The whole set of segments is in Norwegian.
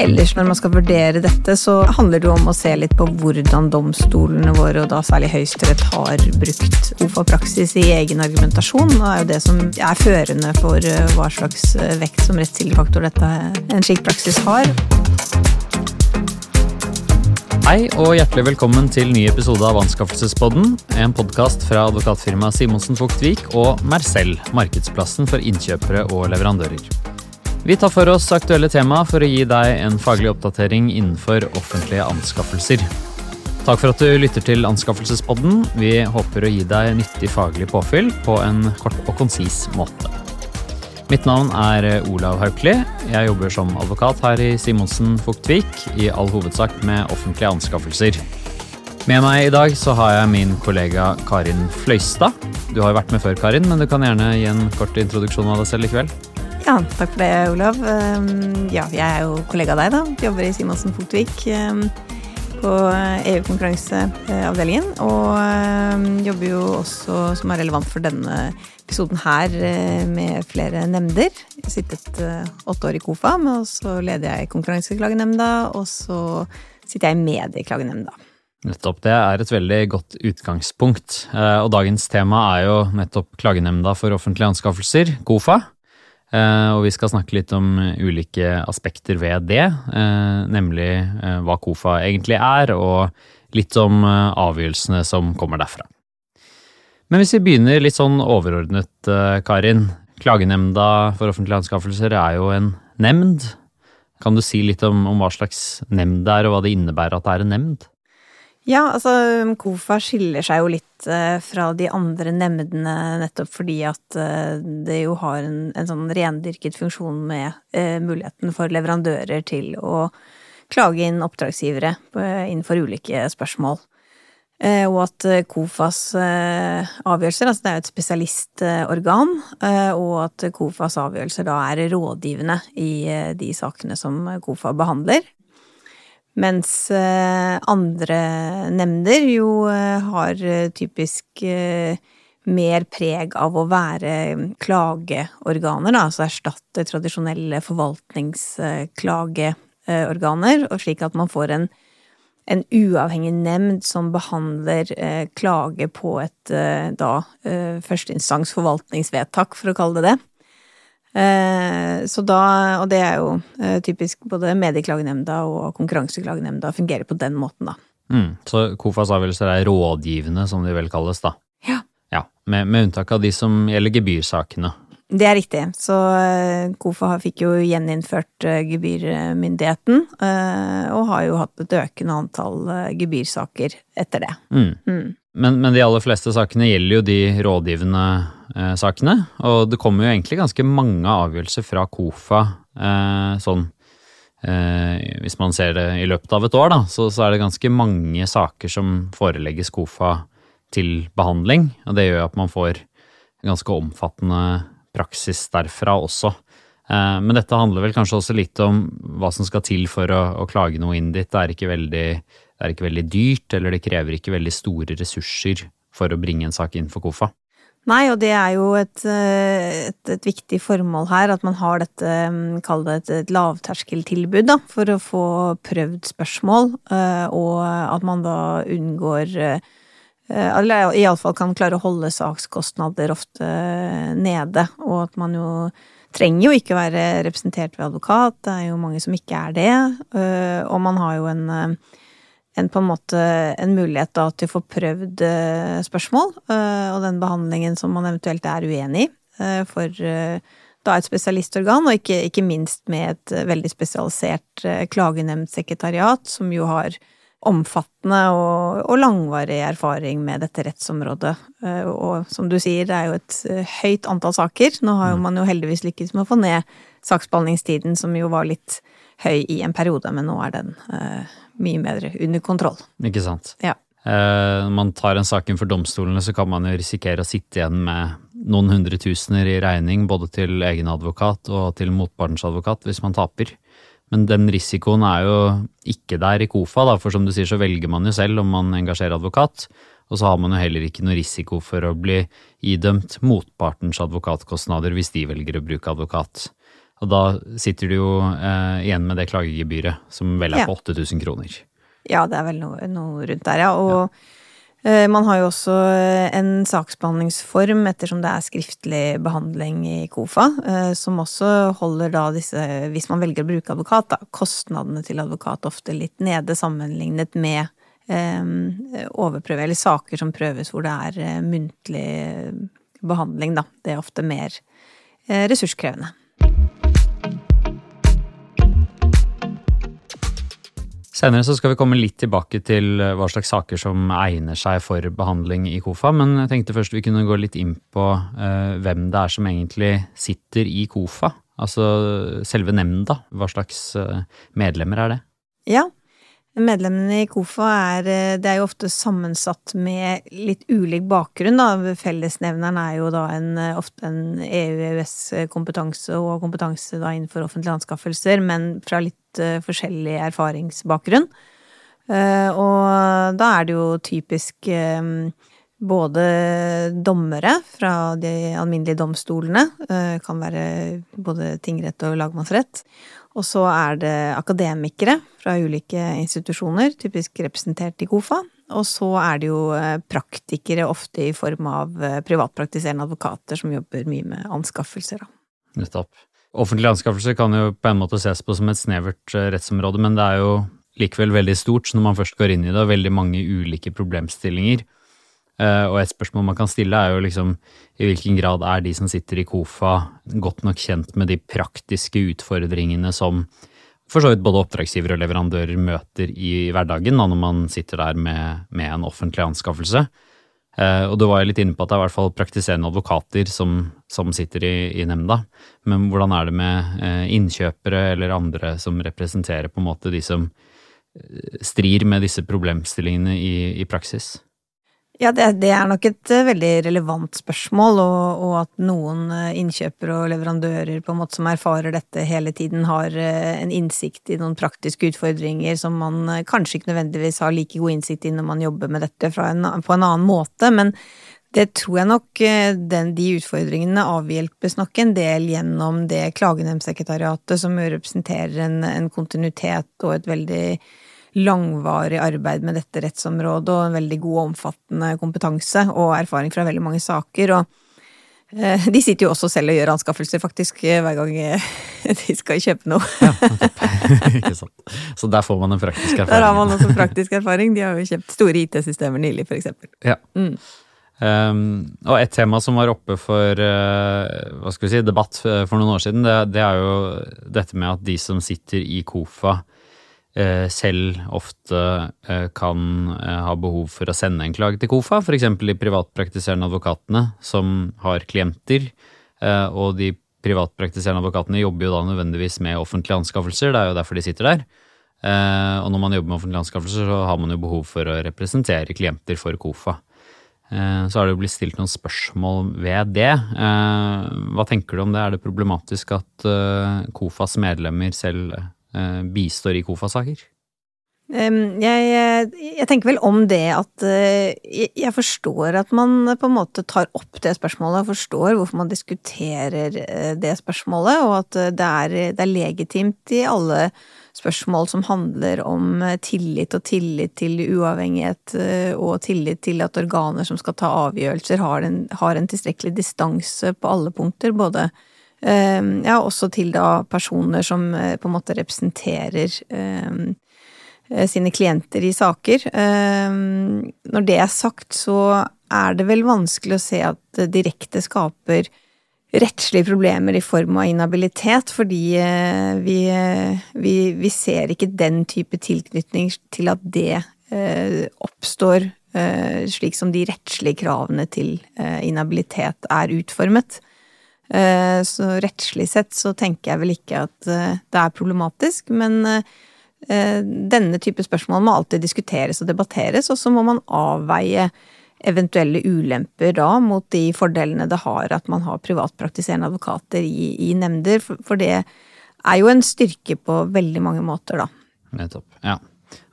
Ellers når man skal vurdere dette, så handler det jo om å se litt på hvordan domstolene våre, og da særlig Høyesterett, har brukt OFA-praksis i egen argumentasjon. Og er jo det som er førende for eh, hva slags eh, vekt som rettskildefaktor dette en slik praksis har. Hei og hjertelig velkommen til ny episode av Anskaffelsespodden. En podkast fra advokatfirmaet Simonsen Fugtvik og Mercell, markedsplassen for innkjøpere og leverandører. Vi tar for oss aktuelle tema for å gi deg en faglig oppdatering innenfor offentlige anskaffelser. Takk for at du lytter til Anskaffelsespodden. Vi håper å gi deg nyttig faglig påfyll på en kort og konsis måte. Mitt navn er Olav Haukli. Jeg jobber som advokat her i Simonsen Fugtvik, i all hovedsak med offentlige anskaffelser. Med meg i dag så har jeg min kollega Karin Fløystad. Du har jo vært med før, Karin, men du kan gjerne gi en kort introduksjon av deg selv i kveld. Ja, takk for det, Olav. Um, ja, jeg er jo kollega av deg, da. Jobber i Simonsen Fugtvik um, på EU-konkurranseavdelingen. Og um, jobber jo også, som er relevant for denne episoden her, uh, med flere nemnder. Jeg har sittet uh, åtte år i KOFA, men så leder jeg Konkurranseklagenemnda, og så sitter jeg i Medieklagenemnda. Nettopp. Det er et veldig godt utgangspunkt. Og dagens tema er jo nettopp Klagenemnda for offentlige anskaffelser, KOFA. Eh, og vi skal snakke litt om ulike aspekter ved det, eh, nemlig eh, hva KOFA egentlig er, og litt om avgjørelsene som kommer derfra. Men hvis vi begynner litt sånn overordnet, Karin. Klagenemnda for offentlige anskaffelser er jo en nemnd. Kan du si litt om, om hva slags nemnd det er, og hva det innebærer at det er en nemnd? Ja, altså KOFA skiller seg jo litt eh, fra de andre nemndene nettopp fordi at eh, det jo har en, en sånn rendyrket funksjon med eh, muligheten for leverandører til å klage inn oppdragsgivere innenfor ulike spørsmål. Og at KOFAs avgjørelser, altså det er jo et spesialistorgan, og at KOFAs avgjørelser da er rådgivende i de sakene som KOFA behandler. Mens eh, andre nemnder jo eh, har eh, typisk mer preg av å være klageorganer, da, altså erstatte tradisjonelle forvaltningsklageorganer, og slik at man får en, en uavhengig nemnd som behandler klage på et da førsteinstans forvaltningsvedtak, for å kalle det det. Eh, så da, og det er jo eh, typisk både Medieklagenemnda og Konkurranseklagenemnda fungerer på den måten, da. Mm, så KOFAs avgjørelser er rådgivende, som de vel kalles, da? Ja. ja med, med unntak av de som gjelder gebyrsakene. Det er riktig. Så eh, KOFA fikk jo gjeninnført gebyrmyndigheten, og har jo hatt et økende antall gebyrsaker etter det. Mm. Mm. Men, men, de aller fleste sakene gjelder jo de rådgivende eh, sakene. Og det kommer jo egentlig ganske mange avgjørelser fra KOFA eh, sånn eh, Hvis man ser det i løpet av et år, da, så, så, er det ganske mange saker som forelegges KOFA til behandling. Og det gjør at man får ganske omfattende praksis derfra også. Eh, men dette handler vel kanskje også litt om hva som skal til for å, å klage noe inn dit. Det er ikke veldig det er ikke veldig dyrt, eller det krever ikke veldig store ressurser for å bringe en sak inn for KOFA. Nei, og det er jo et, eh, et, et viktig formål her, at man har dette, mm, kall det et, et lavterskeltilbud, da, for å få prøvd spørsmål, eh, og at man da unngår eh, eller iallfall kan klare å holde sakskostnader ofte nede, og at man jo trenger jo ikke være representert ved advokat, det er jo mange som ikke er det, og man har jo en en, på en måte en mulighet da til å få prøvd uh, spørsmål, uh, og den behandlingen som man eventuelt er uenig i, uh, for da et spesialistorgan, og ikke, ikke, minst med et veldig spesialisert klagenemndsekretariat, som jo har omfattende og, og, langvarig erfaring med dette rettsområdet. Og som du sier, det er jo et høyt antall saker. Nå har jo mm. man jo heldigvis lykkes med å få ned saksbehandlingstiden, som jo var litt høy i en periode, men nå er den mye bedre under kontroll. Ikke sant. Ja. Eh, når man tar en sak inn for domstolene, så kan man jo risikere å sitte igjen med noen hundretusener i regning både til egen advokat og til motpartens advokat hvis man taper. Men den risikoen er jo ikke der i KOFA, da, for som du sier så velger man jo selv om man engasjerer advokat. Og så har man jo heller ikke noe risiko for å bli idømt motpartens advokatkostnader hvis de velger å bruke advokat. Og da sitter du jo eh, igjen med det klagegebyret, som vel er Ja. på 8000 kroner. Ja, det er vel noe, noe rundt der, ja. Og eh, man har jo også eh, en saksbehandlingsform ettersom det er skriftlig behandling i KOFA, eh, som også holder da disse, hvis man velger å bruke advokat, da, kostnadene til advokat ofte litt nede sammenlignet med eh, overprøve, eller saker som prøves hvor det er eh, muntlig behandling, da. Det er ofte mer eh, ressurskrevende. Senere så skal vi komme litt tilbake til eh, hva slags saker som egner seg for behandling i KOFA, men jeg tenkte først vi kunne gå litt inn på eh, hvem det er som egentlig sitter i KOFA. Altså selve nemnda. Hva slags eh, medlemmer er det? Ja. Medlemmene i KOFA er, eh, er jo ofte sammensatt med litt ulik bakgrunn, da. Fellesnevneren er jo da en, eh, ofte en EU-EØS-kompetanse og kompetanse da innenfor offentlige anskaffelser, men fra litt eh, forskjellig erfaringsbakgrunn. Eh, og da er det jo typisk eh, både dommere fra de alminnelige domstolene, eh, kan være både tingrett og lagmannsrett, og så er det akademikere fra ulike institusjoner, typisk representert i KOFA. Og så er det jo eh, praktikere, ofte i form av eh, privatpraktiserende advokater som jobber mye med anskaffelser. Nettopp. Offentlige anskaffelser kan jo på en måte ses på som et snevert eh, rettsområde, men det er jo likevel veldig stort når man først går inn i det, og veldig mange ulike problemstillinger. Eh, Og et spørsmål man kan stille er jo liksom i hvilken grad er de som sitter i KOFA godt nok kjent med de praktiske utfordringene som for så vidt både oppdragsgiver og leverandører møter i hverdagen da, når man sitter der med, med en offentlig anskaffelse. Eh, og du var jo litt inne på at det er i hvert fall praktiserende advokater som, som sitter i, i nemnda. Men hvordan er det med eh, innkjøpere eller andre som representerer på en måte de som strir med disse problemstillingene i, i praksis? Ja, det, det er nok et eh, veldig relevant spørsmål, og, og at noen eh, innkjøpere og leverandører på en måte som erfarer dette hele tiden, har eh, en innsikt i noen praktiske utfordringer som man kanskje ikke nødvendigvis har like god innsikt i når man jobber med dette en, på en annen måte, men det tror jeg nok den, de utfordringene avhjelpes nok en del gjennom det klagenemndsekretariatet som representerer en, en kontinuitet og et veldig langvarig arbeid med dette rettsområdet og en veldig god og omfattende kompetanse og erfaring fra veldig mange saker. og eh, de sitter jo også selv og gjør anskaffelser, faktisk, eh, hver gang eh, de skal kjøpe noe. Ikke sant. Så der får man en praktisk erfaring. Der har man også praktisk erfaring. De har jo kjøpt store IT-systemer nylig, eksempel. Ja. Mm. Um, og et tema som var oppe for uh, hva skal vi si, debatt for noen år siden, det, det er jo dette med at de som sitter i KOFA selv ofte uh, kan uh, ha behov for å sende en klage til KOFA, f.eks. de privatpraktiserende advokatene som har klienter, og de privatpraktiserende advokatene jobber jo da nødvendigvis med offentlige anskaffelser, det er jo derfor de sitter der. Og når man jobber med offentlige anskaffelser, så har man jo behov for å representere klienter for KOFA. Eh, Så har det jo blitt stilt noen spørsmål ved det. Eh, Hva tenker du om det? Er det problematisk at eh, KOFAs medlemmer selv eh, bistår i KOFA-saker? Jeg, jeg tenker vel om det at uh, jeg, forstår at man på en måte tar opp det spørsmålet, og forstår hvorfor man diskuterer uh, det spørsmålet, og at det, er, det er legitimt i alle spørsmål som handler om tillit og tillit til uavhengighet, og tillit til at organer som skal ta avgjørelser, har en, har en tilstrekkelig distanse på alle punkter, både um, ja, også til da personer som uh, på en måte representerer um, eh, sine klienter i saker. Eh, Når det er sagt, så er det vel vanskelig å se at det direkte skaper rettslige problemer i form av inhabilitet, fordi eh, vi, eh, vi, vi ser ikke den type tilknytning til at det eh, oppstår eh, slik som de rettslige kravene til eh, inhabilitet er utformet. Eh, Så rettslig sett så tenker jeg vel ikke at eh, det er problematisk, men eh, denne type spørsmål må alltid diskuteres og debatteres, og så må man avveie eventuelle ulemper da mot de fordelene det har at man har privatpraktiserende advokater i, i nemnder, for, for det er jo en styrke på veldig mange måter, da. Nettopp. Ja.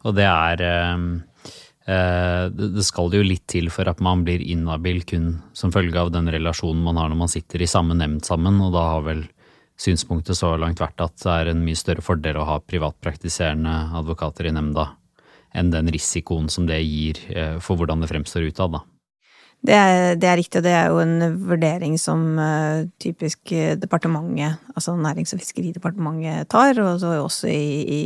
Og det er Det det skal jo litt til for at man blir inhabil kun som følge av den relasjonen man har når man sitter i samme nemnd sammen, og da har vel synspunktet så langt vært at det er en mye større fordel å ha privatpraktiserende advokater i nemnda enn den risikoen som det gir eh, for hvordan det fremstår utad, da. Det er, det er, riktig, og det er jo en vurdering som uh, typisk departementet, altså Nærings- og fiskeridepartementet, tar, og også i, i,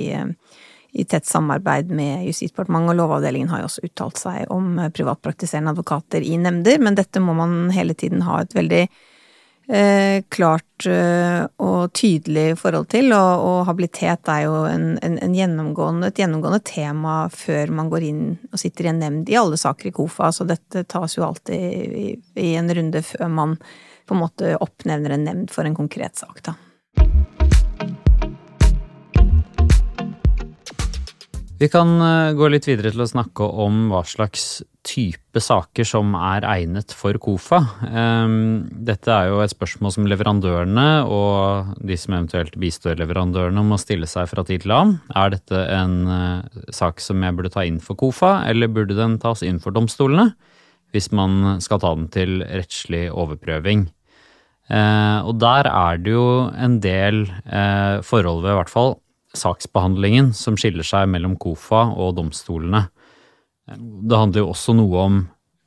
i, tett samarbeid med Justisdepartementet, og Lovavdelingen har jo også uttalt seg om privatpraktiserende advokater i nemnder, men dette må man hele tiden ha et veldig eh, klart eh, og tydelig forhold til, og, og habilitet er jo en, en, en gjennomgående, et gjennomgående tema før man går inn og sitter i en nemnd i alle saker i KOFA, så dette tas jo alltid i, i en runde før man på en måte oppnevner en nemnd for en konkret sak, da. Vi kan eh, gå litt videre til å snakke om hva slags type saker som er egnet for KOFA. Ehm, dette er jo et spørsmål som leverandørene og de som eventuelt bistår leverandørene må stille seg fra tid til annen. Er dette en eh, sak som jeg burde ta inn for KOFA, eller burde den tas inn for domstolene? Hvis man skal ta den til rettslig overprøving. Eh, og der er det jo en del forhold ved i hvert fall saksbehandlingen som skiller seg mellom KOFA og domstolene. Det handler jo også noe om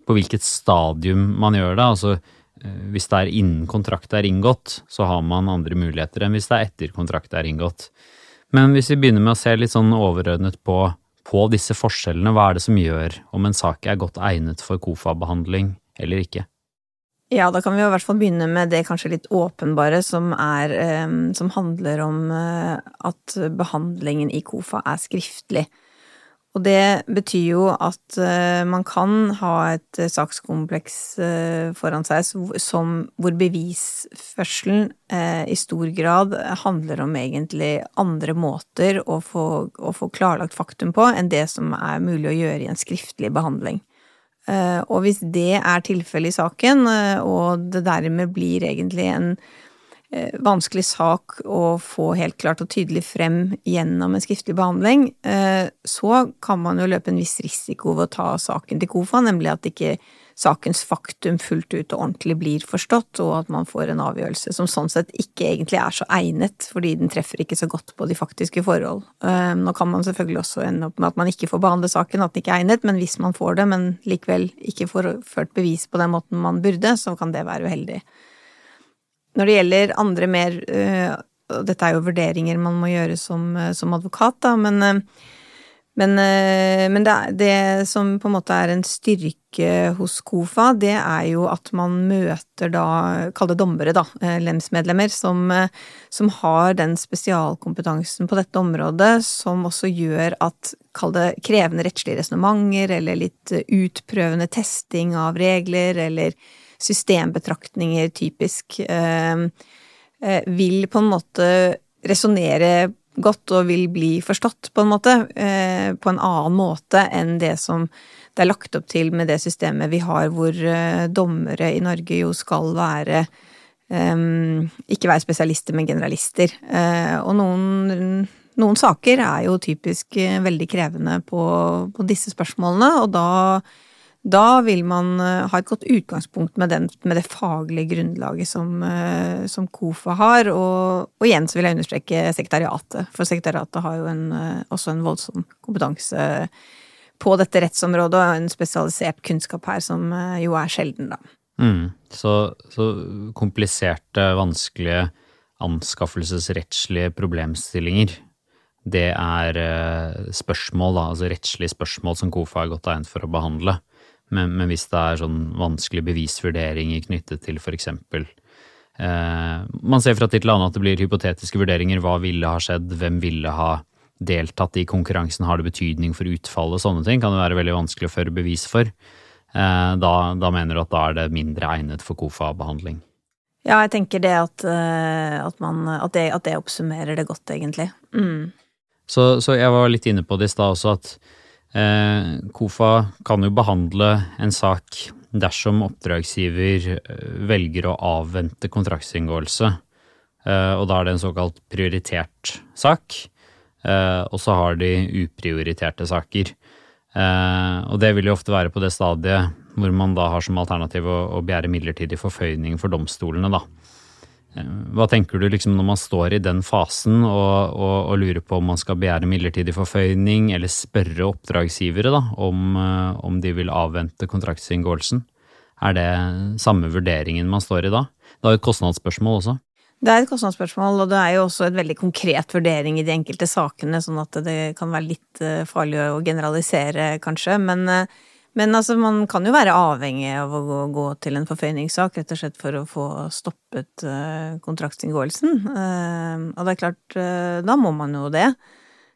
på hvilket stadium man gjør det. altså eh, Hvis det er innen kontraktet er inngått, så har man andre muligheter enn hvis det er etter kontraktet er inngått. Men hvis vi begynner med å se litt sånn overordnet på, på disse forskjellene, hva er det som gjør om en sak er godt egnet for KOFA-behandling eller ikke? Ja, da kan vi i hvert fall begynne med det kanskje litt åpenbare, som, er, eh, som handler om eh, at behandlingen i KOFA er skriftlig. Og det betyr jo at eh, man kan ha et sakskompleks foran seg som, hvor bevisførselen i stor grad handler om egentlig andre måter å få, å få klarlagt faktum på enn det som er mulig å gjøre i en skriftlig behandling. Eh, og hvis det er tilfellet i saken, eh, og det dermed blir egentlig en eh, vanskelig sak å få helt klart og tydelig frem gjennom en skriftlig behandling, så kan man jo løpe en viss risiko ved å ta saken til KOFA, nemlig at det ikke sakens faktum fullt ut og ordentlig blir forstått, og at man får en avgjørelse som sånn sett ikke egentlig er så egnet, fordi den treffer ikke så godt på de faktiske forhold. Ehm, nå kan man selvfølgelig også ende opp med at man ikke får behandle saken, at den ikke er egnet, men hvis man får det, men likevel ikke får ført bevis på den måten man burde, så kan det være uheldig. Når det gjelder andre mer og Dette er jo vurderinger man må gjøre som, som advokat, da, men øh, men, øh, men det, det, som på en måte er en styrke hos KOFA, det er jo at man møter da, kall det dommere, da, eh, lemsmedlemmer, som, eh, som har den spesialkompetansen på dette området som også gjør at, kall det krevende rettslige resonnementer, eller litt utprøvende testing av regler, eller systembetraktninger, typisk, eh, vil på en måte resonnere godt og vil bli forstått, på en måte, på en annen måte enn det som det er lagt opp til med det systemet vi har, hvor uh, dommere i Norge jo skal være um, Ikke være spesialister, men generalister. Og noen, noen, saker er jo typisk veldig krevende på, på, disse spørsmålene, og da da vil man ha et godt utgangspunkt med, den, med det faglige grunnlaget som, som KOFA har. Og, og, igjen så vil jeg understreke sekretariatet, for sekretariatet har jo en, også en voldsom kompetanse på dette rettsområdet, og en spesialisert kunnskap her som eh, jo er sjelden, da. Mm. Så, så, kompliserte, vanskelige anskaffelsesrettslige problemstillinger, det er eh, spørsmål, da, altså rettslige spørsmål som KOFA er godt egnet for å behandle. Men, men, hvis det er sånn vanskelige bevisvurderinger knyttet til eksempel eh, Man ser fra tid til annen at det blir hypotetiske vurderinger. Hva ville ha skjedd? Hvem ville ha deltatt i konkurransen, har det betydning for utfallet? Sånne ting kan det være veldig vanskelig å føre bevis for. Eh, da, da mener du at da er det mindre egnet for KOFA-behandling? Ja, jeg tenker det at, eh, at, man, at, det, at det, oppsummerer det godt, egentlig. Mm. Så, så, jeg var litt inne på det i stad også, at KOFA kan jo behandle en sak dersom oppdragsgiver eh, velger å avvente kontraktsinngåelse. Eh, og da er det en såkalt prioritert sak. Eh, og så har de uprioriterte saker. Eh, og det vil jo ofte være på det stadiet hvor man da har som alternativ å begjære midlertidig forføyning for domstolene, da. Hva tenker du liksom når man står i den fasen og, og, og lurer på om man skal begjære midlertidig forføyning, eller spørre oppdragsgivere da, om, om de vil avvente kontraktsinngåelsen? Er det samme vurderingen man står i da? Det er jo et kostnadsspørsmål også. Det er et kostnadsspørsmål, og det er jo også et veldig konkret vurdering i de enkelte sakene, sånn at det kan være litt eh, farlig å generalisere, kanskje. Men, eh, men altså, man kan jo være avhengig av å gå, gå til en forføyningssak, rett og slett for å få stoppet uh, kontraktsinngåelsen. Uh, og det er klart, uh, da må man jo det.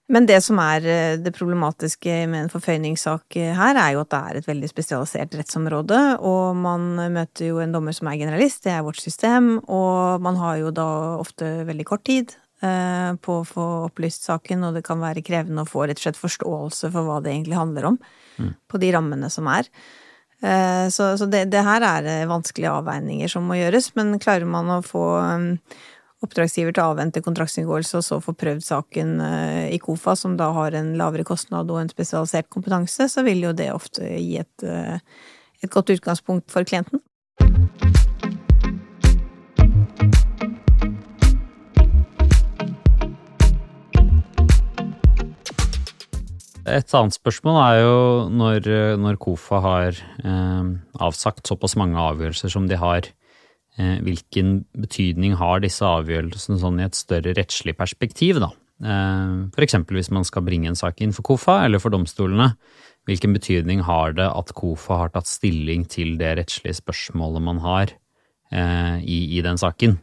Men det som er det problematiske med en forføyningssak her, er jo at det er et veldig spesialisert rettsområde, og man møter jo en dommer som er generalist, det er vårt system, og man har jo da ofte veldig kort tid på å få opplyst saken, og det kan være krevende å få rett og slett forståelse for hva det egentlig handler om, mm. på de rammene som er. Eh, så, så det, det, her er vanskelige avveininger som må gjøres, men klarer man å få oppdragsgiver til å avvente kontraktsinngåelse og så få prøvd saken eh, i KOFA, som da har en lavere kostnad og en spesialisert kompetanse, så vil jo det ofte gi et, eh, et godt utgangspunkt for klienten. Et annet spørsmål er jo når, når KOFA har eh, avsagt såpass mange avgjørelser som de har, Eh, hvilken betydning har disse avgjørelsene sånn i et større rettslig perspektiv, da? Eh, eksempel hvis man skal bringe en sak inn for KOFA eller for domstolene. Hvilken betydning har det at KOFA har tatt stilling til det rettslige spørsmålet man har eh, i, i den saken?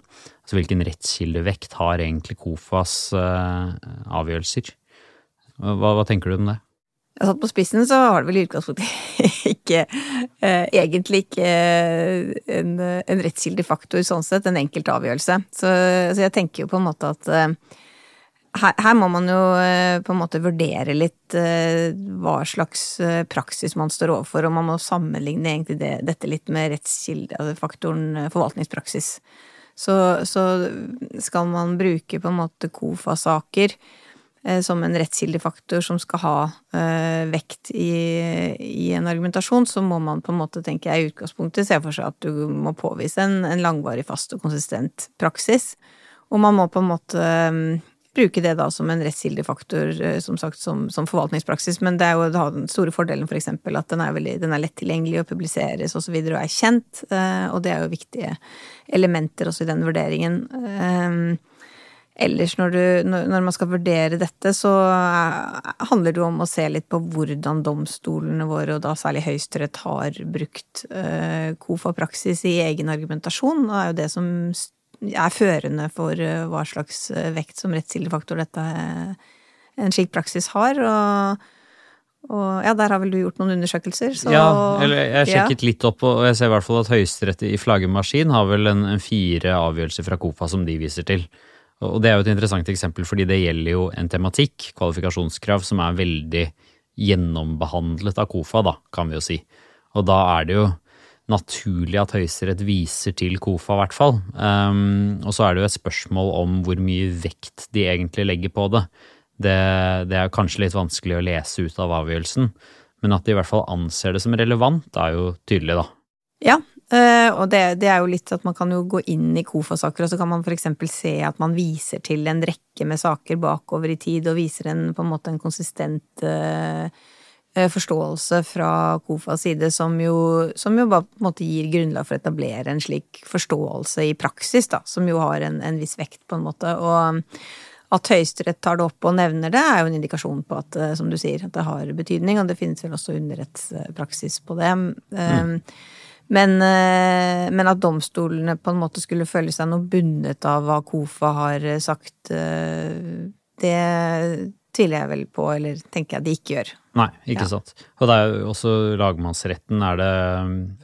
Altså hvilken rettskildevekt har egentlig KOFAs avgjørelser? Hva, hva tenker du om det? Satt på spissen så har det vel i utgangspunktet ikke eh, Egentlig ikke eh, en, en rettskildig faktor sånn sett, en enkelt avgjørelse. Så, så, jeg tenker jo på en måte at eh, her, her, må man jo eh, på en måte vurdere litt eh, hva slags eh, praksis man står overfor, og man må sammenligne egentlig det, dette litt med rettskildefaktoren altså forvaltningspraksis. Så, så skal man bruke på en måte KOFA-saker som en rettskildefaktor som skal ha uh, vekt i, i, en argumentasjon, så må man på en måte, tenker jeg, i utgangspunktet se for seg at du må påvise en, en langvarig, fast og konsistent praksis. Og man må på en måte um, bruke det da som en rettskildefaktor, uh, som sagt, som, som, forvaltningspraksis. Men det er jo har den store fordelen for eksempel at den er, veldig, den er lett tilgjengelig og publiseres og så videre og er kjent, uh, og det er jo viktige elementer også i den vurderingen. Um, ellers når, du, når, man skal vurdere dette, så handler det jo om å se litt på hvordan domstolene våre, og da særlig Høyesterett, har brukt uh, KOFA-praksis i egen argumentasjon. Det er jo det som er førende for uh, hva slags vekt som rettskildefaktor dette en slik praksis har. og og ja, der har vel du gjort noen undersøkelser? Så, ja, eller jeg sjekket ja. litt opp, og jeg ser i hvert fall at Høyesterett i flaggermaskin har vel en, en, fire avgjørelser fra KOFA som de viser til. Og det er jo et interessant eksempel, fordi det gjelder jo en tematikk, kvalifikasjonskrav, som er veldig gjennombehandlet av KOFA, da, kan vi jo si. Og da er det jo naturlig at Høyesterett viser til KOFA, i hvert fall. Um, og så er det jo et spørsmål om hvor mye vekt de egentlig legger på det. det. Det er kanskje litt vanskelig å lese ut av avgjørelsen, men at de i hvert fall anser det som relevant, er jo tydelig, da. Ja, og det, det, er jo litt at man kan jo gå inn i KOFA-saker, og så kan man f.eks. se at man viser til en rekke med saker bakover i tid, og viser en, på en måte en konsistent uh, forståelse fra KOFAs side, som jo, som jo bare på en måte gir grunnlag for å etablere en slik forståelse i praksis, da, som jo har en, en viss vekt, på en måte. Og at Høyesterett tar det opp og nevner det, er jo en indikasjon på at, som du sier, at det har betydning, og det finnes vel også underrettspraksis på det. Mm. Men, eh, men, at domstolene på en måte skulle føle seg noe bundet av hva KOFA har eh, sagt, eh, det tviler jeg vel på, eller tenker jeg de ikke gjør. Nei, ikke ja. sant. Og det er jo også lagmannsretten er det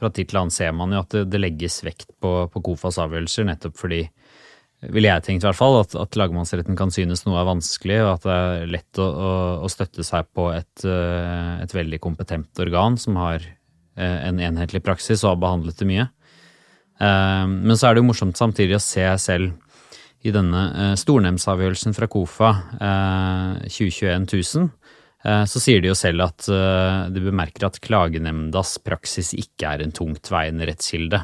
Fra tid til annen ser man jo at det, det legges vekt på, på, KOFAs avgjørelser, nettopp fordi ville jeg tenkt i hvert fall, at, at, lagmannsretten kan synes noe er vanskelig, og at det er lett å, å, å støtte seg på et, et veldig kompetent organ som har en enhetlig praksis og har behandlet det mye. Eh, men så er det jo morsomt samtidig å se selv i denne eh, stornemndsavgjørelsen fra KOFA 2021 000, så sier de jo selv at de bemerker at klagenemndas praksis ikke er en tungtveiende rettskilde.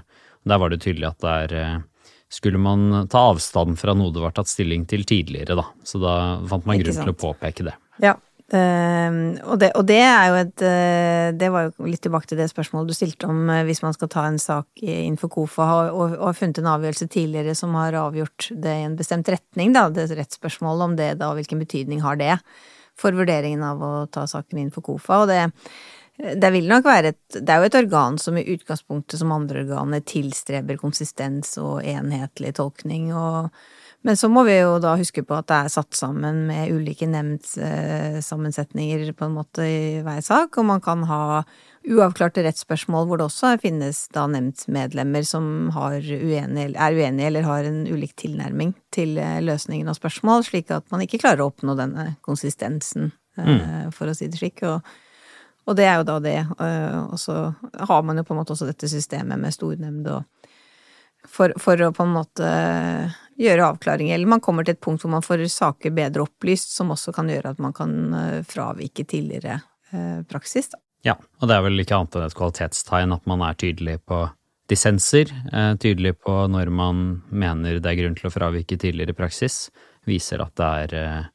Der var det tydelig at det er skulle man ta avstand fra noe det var tatt stilling til tidligere, da. Så da fant man grunn til å påpeke det. Ja. Uh, og, det, og, det, er jo et uh, Det var jo litt tilbake til det spørsmålet du stilte om uh, hvis man skal ta en sak innenfor KOFA og, og, og, funnet en avgjørelse tidligere som har avgjort det i en bestemt retning, da. Det rettsspørsmålet om det, da, hvilken betydning har det for vurderingen av å ta saken innenfor KOFA. Og det, det vil nok være et Det er jo et organ som i utgangspunktet som andre organer tilstreber konsistens og enhetlig tolkning og men så må vi jo da huske på at det er satt sammen med ulike nemndsammensetninger på en måte i hver sak, og man kan ha uavklarte rettsspørsmål hvor det også finnes da nemndsmedlemmer som uenig, er uenige eller har en ulik tilnærming til eh, løsningen av spørsmål, slik at man ikke klarer å oppnå denne konsistensen, eh, mm. for å si det slik. Og, og, det er jo da det. Eh, og så har man jo på en måte også dette systemet med stornemnd og for, for å på en måte gjøre avklaringer, eller man kommer til et punkt hvor man får saker bedre opplyst, som også kan gjøre at man kan eh, fravike tidligere eh, praksis. Da. Ja, og det er vel ikke annet enn et kvalitetstegn at man er tydelig på dissenser, eh, tydelig på når man mener det er grunn til å fravike tidligere praksis, viser at det er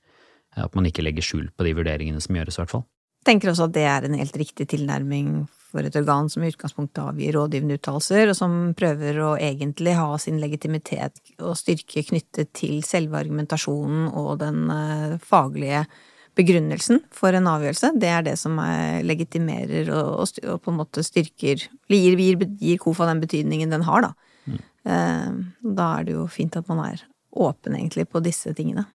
at man ikke legger skjul på de vurderingene som gjøres, i hvert fall. Jeg tenker også at det er en helt riktig tilnærming for et organ som i utgangspunktet avgir rådgivende uttalelser, og som prøver å egentlig ha sin legitimitet og styrke knyttet til selve argumentasjonen og den uh, faglige begrunnelsen for en avgjørelse. Det er det som legitimerer og, og, på en måte styrker Gir, gir, gir KOFA den betydningen den har, da. Mm. Uh, da er det jo fint at man er åpen, egentlig, på disse tingene.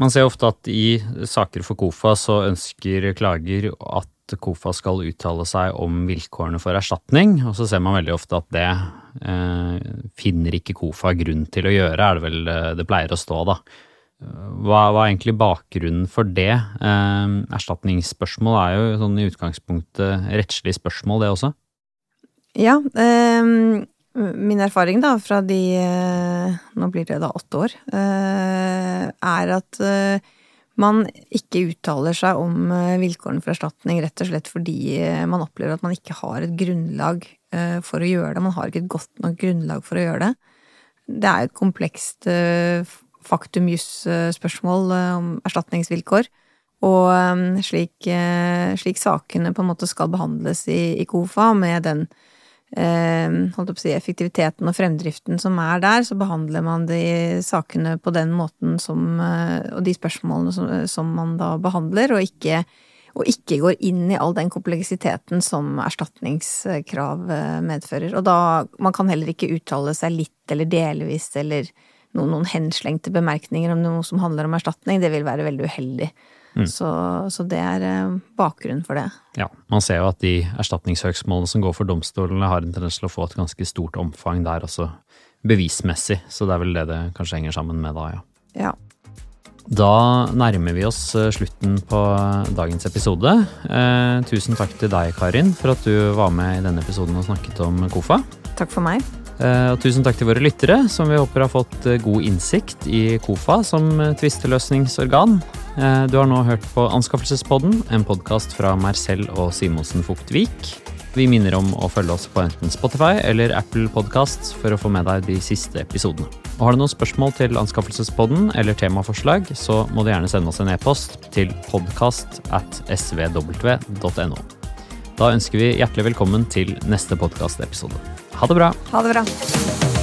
Man ser ofte at i saker for KOFA så ønsker klager at KOFA skal uttale seg om vilkårene for erstatning, og så ser man veldig ofte at det eh, finner ikke KOFA grunn til å gjøre, er det vel eh, det pleier å stå, da. Hva, er egentlig bakgrunnen for det? Eh, erstatningsspørsmål er jo sånn i utgangspunktet rettslig spørsmål, det også? Ja, eh, Min erfaring da, fra de eh, Nå blir det da åtte år, eh, er at eh, man ikke uttaler seg om vilkårene for erstatning rett og slett fordi man opplever at man ikke har et grunnlag for å gjøre det. Man har ikke et godt nok grunnlag for å gjøre det. Det er et komplekst faktum juss-spørsmål om erstatningsvilkår. Og slik, slik, sakene på en måte skal behandles i, i KOFA, med den Eh, holdt å si, effektiviteten og fremdriften som er der, så behandler man de sakene på den måten som eh, Og de spørsmålene som, som man da behandler, og ikke, og ikke, går inn i all den kompleksiteten som erstatningskrav eh, medfører. Og da Man kan heller ikke uttale seg litt eller delvis eller noen henslengte bemerkninger om noe som handler om erstatning. Det vil være veldig uheldig. Mm. Så, så, det er eh, bakgrunnen for det. Ja, Man ser jo at de erstatningssøksmålene som går for domstolene, har en tendens til å få et ganske stort omfang der også bevismessig, så det er vel det det kanskje henger sammen med da, ja. ja. Da nærmer vi oss eh, slutten på dagens episode. Eh, tusen takk til deg, Karin, for at du var med i denne episoden og snakket om KOFA. Takk for meg. Eh, og tusen takk til våre lyttere, som vi håper har fått eh, god innsikt i KOFA som eh, tvisteløsningsorgan. Du har nå hørt på Anskaffelsespodden, en podkast fra Marcel og Simonsen Fugtvik. Vi minner om å følge oss på enten Spotify eller Apple Podkast for å få med deg de siste episodene. Og Har du noen spørsmål til Anskaffelsespodden eller temaforslag, så må du gjerne sende oss en e-post til podkast at svw.no. Da ønsker vi hjertelig velkommen til neste podkastepisode. Ha det bra. Ha det bra.